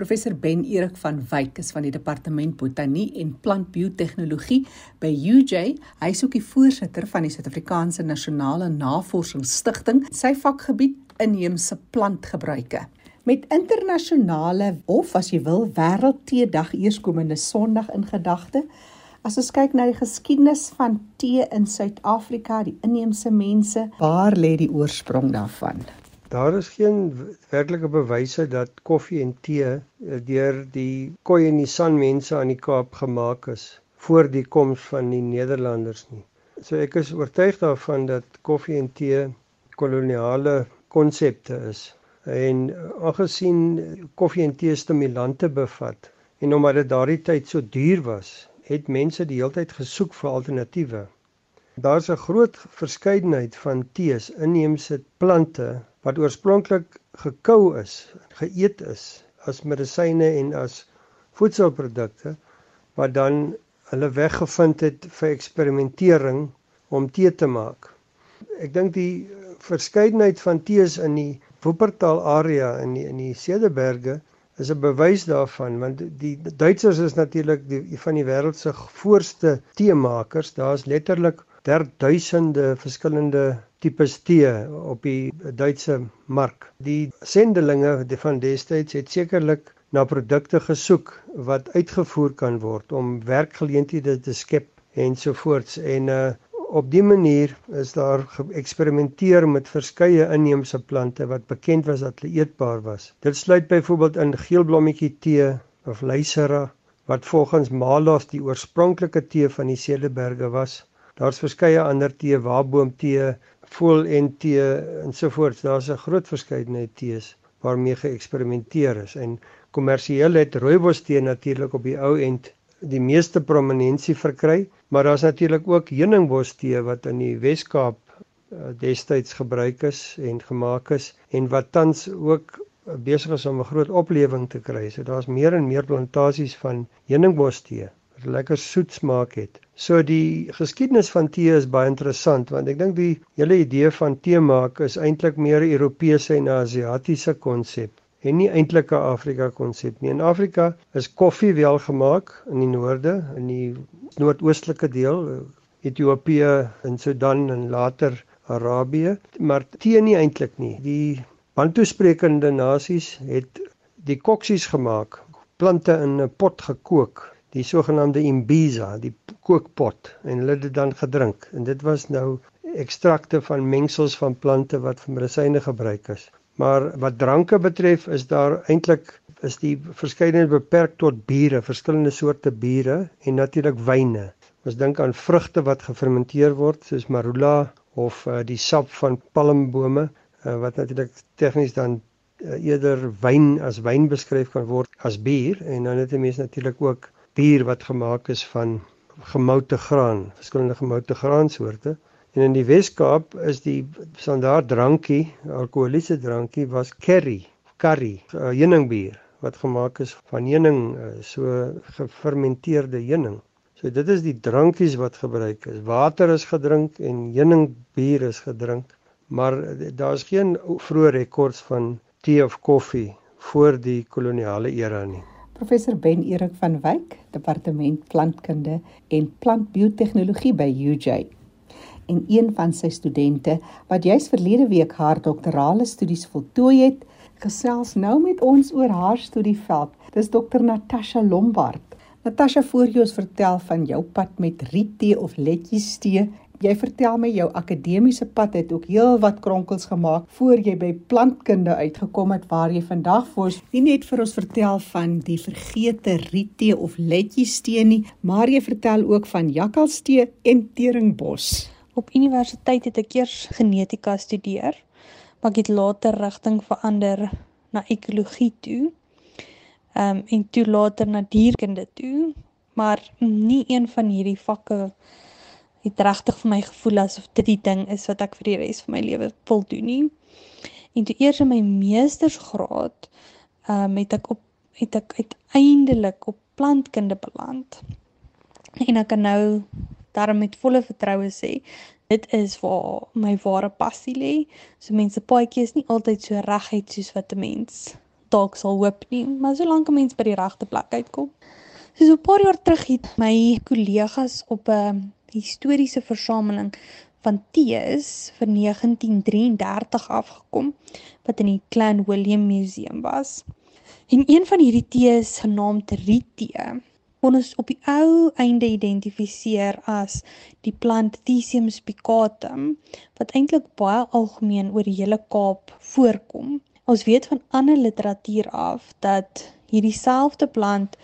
Professor Ben Erik van Wyk is van die Departement Botanie en Plantbiotehnologie by UJ. Hy is ook die voorsitter van die Suid-Afrikaanse Nasionale Navorsingsstigting. Sy vakgebied inheemse plantgebruike. Met internasionale of as jy wil wêreldteedag eerskomende Sondag in gedagte, as ons kyk na die geskiedenis van tee in Suid-Afrika, die inheemse mense, waar lê die oorsprong daarvan? Daar is geen werklike bewyse dat koffie en tee eh, deur die Khoi en die San mense aan die Kaap gemaak is voor die koms van die Nederlanders nie. So ek is oortuig daarvan dat koffie en tee koloniale konsepte is. En aangesien koffie en tee stimulante bevat en omdat dit daardie tyd so duur was, het mense die hele tyd gesoek vir alternatiewe. Daar's 'n groot verskeidenheid van tees, inheemse plante wat oorspronklik gekou is, geëet is as medisyne en as voedselprodukte wat dan hulle weggevind het vir eksperimentering om tee te maak. Ek dink die verskeidenheid van tees in die Wuppertal area in die, in die Cederberge is 'n bewys daarvan want die Duitsers is natuurlik die van die wêreld se voorste teemakers. Daar's letterlik der duisende verskillende tipes tee op die Duitse mark. Die sendelinge van destyds het sekerlik na produkte gesoek wat uitgevoer kan word om werkgeleenthede te skep ensovoorts en uh, op die manier is daar geëksperimenteer met verskeie inheemse plante wat bekend was dat hulle eetbaar was. Dit sluit byvoorbeeld in geelblommetjie tee of leisera wat volgens Malos die oorspronklike tee van die Cederberge was Daar's verskeie ander tee, waarboomtee, voel en tee ensovoorts. Daar's 'n groot verskeidenheid tees waarmee geëksperimenteer is en kommersieel het rooibos tee natuurlik op die ou end die meeste prominensie verkry, maar daar's natuurlik ook heuningbos tee wat in die Wes-Kaap uh, destyds gebruik is en gemaak is en wat tans ook besig is om 'n groot oplewing te kry. So daar's meer en meer plantasies van heuningbos tee lekker soet smaak het. So die geskiedenis van tee is baie interessant want ek dink die hele idee van tee maak is eintlik meer 'n Europese en Asiatiese konsep en nie eintlik 'n Afrika konsep nie. In Afrika is koffie wel gemaak in die noorde, in die noordoostelike deel, Ethiopië en Sudan en later Arabië, maar tee nie eintlik nie. Die Bantu sprekende nasies het die koksies gemaak, plante in 'n pot gekook die sogenaamde imbiza, die kookpot en hulle het dit dan gedrink en dit was nou ekstrakte van mengsels van plante wat vir medisyne gebruik is. Maar wat dranke betref is daar eintlik is die verskeidenheid beperk tot biere, verskillende soorte biere en natuurlik wyne. Ons dink aan vrugte wat gefermenteer word soos marula of uh, die sap van palmbome uh, wat natuurlik tegnies dan uh, eerder wyn as wyn beskryf kan word as bier en dan het 'n mens natuurlik ook bier wat gemaak is van gemoute graan, verskillende gemoute graansoorte. En in die Wes-Kaap is die standaard drankie, alkoholiese drankie was curry, curry, uh, heuningbier wat gemaak is van heuning, uh, so gefermenteerde heuning. So dit is die drankies wat gebruik is. Water is gedrink en heuningbier is gedrink, maar daar's geen vroeë rekords van tee of koffie voor die koloniale era nie. Professor Ben Erik van Wyk, Departement Plantkunde en Plantbiotehnologie by UJ. En een van sy studente wat juis verlede week haar doktorale studies voltooi het, gesels nou met ons oor haar studieveld. Dis Dr Natasha Lombard. Natasha, voor jy ons vertel van jou pad met riettee of letjiestee Jy vertel my jou akademiese pad het ook heelwat kronkels gemaak voor jy by plantkunde uitgekom het waar jy vandag voor nie net vir ons vertel van die vergete riettee of letjiestee nie, maar jy vertel ook van jakkalstee en teringbos. Op universiteit het ek eers genetika studeer, maar ek het later rigting verander na ekologie toe. Ehm um, en toe later na dierkunde toe, maar nie een van hierdie vakke het regtig vir my gevoel asof dit die ding is wat ek vir die res van my lewe wil doen nie. En toe eers in my meestersgraad, ehm um, het ek op het ek uiteindelik op plantkunde beland. En ek kan nou daarom met volle vertroue sê dit is waar my ware passie lê. So mense paadjie is nie altyd so reguit soos wat 'n mens dalk sal hoop nie, maar solank 'n mens by die regte plek uitkom. So so 'n paar jaar terug het my kollegas op 'n historiese versameling van tees vir 1933 afgekom wat in die Clan William Museum was. En een van hierdie tees genaamd Rietee kon ons op die ou einde identifiseer as die plant Thymium spicatum wat eintlik baie algemeen oor die hele Kaap voorkom. Ons weet van ander literatuur af dat hierdie selfde plant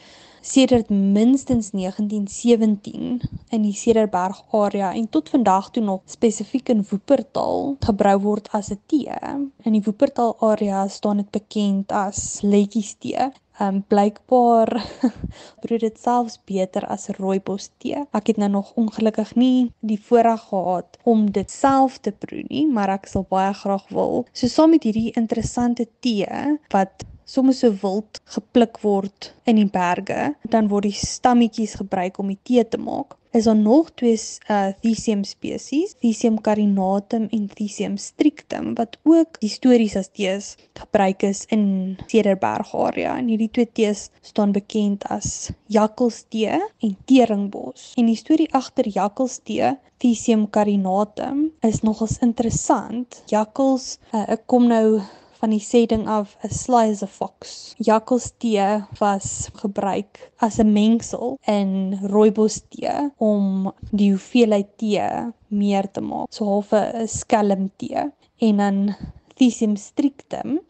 sedert minstens 1917 in die Cederberg area en tot vandag toe nog spesifiek in Woopertaal gebrou word as 'n tee. In die Woopertaal area staan dit bekend as letjies tee. Um blykbaar broed dit selfs beter as rooibos tee. Ek het nou nog ongelukkig nie die voorreg gehad om dit self te proe nie, maar ek sal baie graag wil. So saam met hierdie interessante tee wat soms so wild gepluk word in die berge, dan word die stammetjies gebruik om die tee te maak. Is daar nog twee uh Thymium spesies, Thymium carinatum en Thymium strictum wat ook histories as tees gebruik is in Cederberg area. En hierdie twee tees staan bekend as jakkalstee en teringbos. En die storie agter jakkalstee Thymium carinatum is nogals interessant. Jakkals uh, kom nou van die sê ding af 'n sly as a fox. Jakkalstee was gebruik as 'n mengsel in rooibos tee om die hoeveelheid tee meer te maak. So half 'n skelm tee en dan Thymium strictum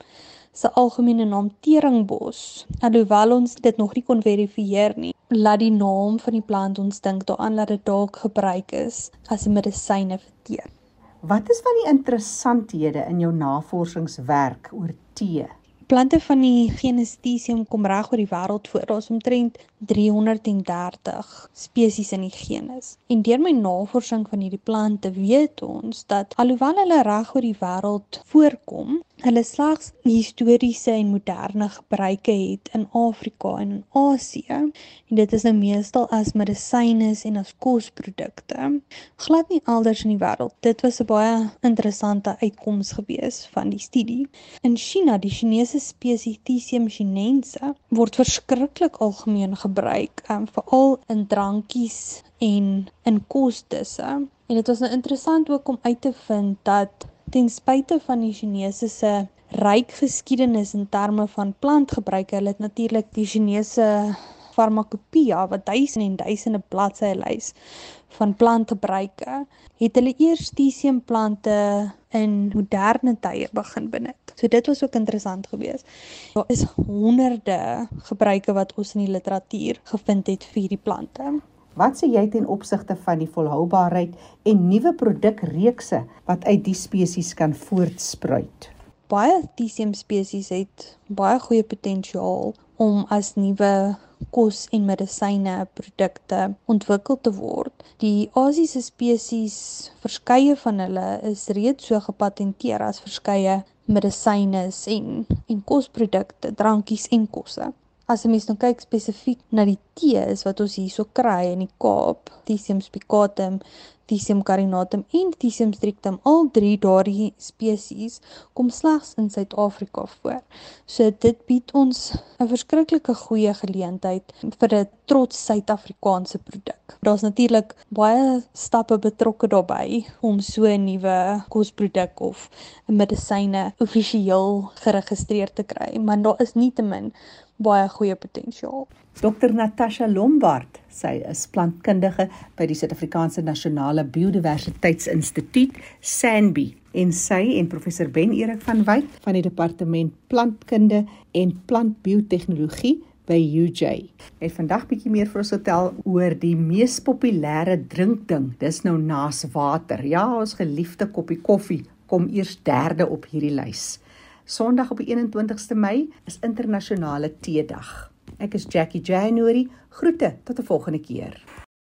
se algemene naam teringbos. Alhoewel ons dit nog nie kon verifieer nie, laat die naam van die plant ons dink daaraan dat dit dalk gebruik is as 'n medisyne vir tee. Wat is van die interessanthede in jou navorsingswerk oor tee? Plante van die genus Thymium kom reg oor die wêreld voor. Daar's omtrent 330 spesies in die genus. En deur my navorsing van hierdie plante weet ons dat alhoewel hulle reg oor die wêreld voorkom, hulle slegs historiese en moderne gebruike het in Afrika en in Asië. En dit is nou meestal as medisyne en as kosprodukte. Glad nie elders in die wêreld. Dit was 'n baie interessante uitkoms gewees van die studie. In China, die Chinese spesies Thymium chinense word verskriklik algemeen gebruik, um, veral in drankies en in kosdisse. En dit was nou interessant ook om uit te vind dat ten spyte van die Chinese se ryk geskiedenis in terme van plantgebruik, hulle het natuurlik die Chinese farmakopea wat duisende en duisende bladsye lys van plantgebruike, het hulle eers tisium plante in moderne tye begin benut. So dit was ook interessant geweest. Daar is honderde gebruike wat ons in die literatuur gevind het vir hierdie plante. Wat sê jy ten opsigte van die volhoubaarheid en nuwe produkreekse wat uit die spesies kan voortspruit? Baie Thymium spesies het baie goeie potensiaal om as nuwe kos en medisyne produkte ontwikkel te word. Die Asiese spesies, verskeie van hulle is reeds so gepatenteer as verskeie medisyne en en kosprodukte, drankies en kosse. As 'n mens nou kyk spesifiek na die tees wat ons hierso kry in die Kaap, Thymium spicatum, Thymium carinatum en Thymium strictum, al drie daardie spesies kom slegs in Suid-Afrika voor. So dit bied ons 'n verskriklike goeie geleentheid vir 'n trots Suid-Afrikaanse produk. Daar's natuurlik baie stappe betrokke daarbey om so 'n nuwe kosproduk of 'n medisyne offisieel geregistreer te kry, maar daar is nietemin baie goeie potensiaal. Dr Natasha Lombard, sy is plantkundige by die Suid-Afrikaanse Nasionale Biodiversiteitsinstituut, SANBI, en sy en professor Ben Erik van Wyk van die departement plantkunde en plantbiotehnologie by UJ. Het vandag bietjie meer vir ons vertel oor die mees populêre drinkding. Dis nou naas water. Ja, ons geliefde koppie koffie kom eers derde op hierdie lys. Sondag op die 21ste Mei is internasionale teedag. Ek is Jackie January. Groete tot 'n volgende keer.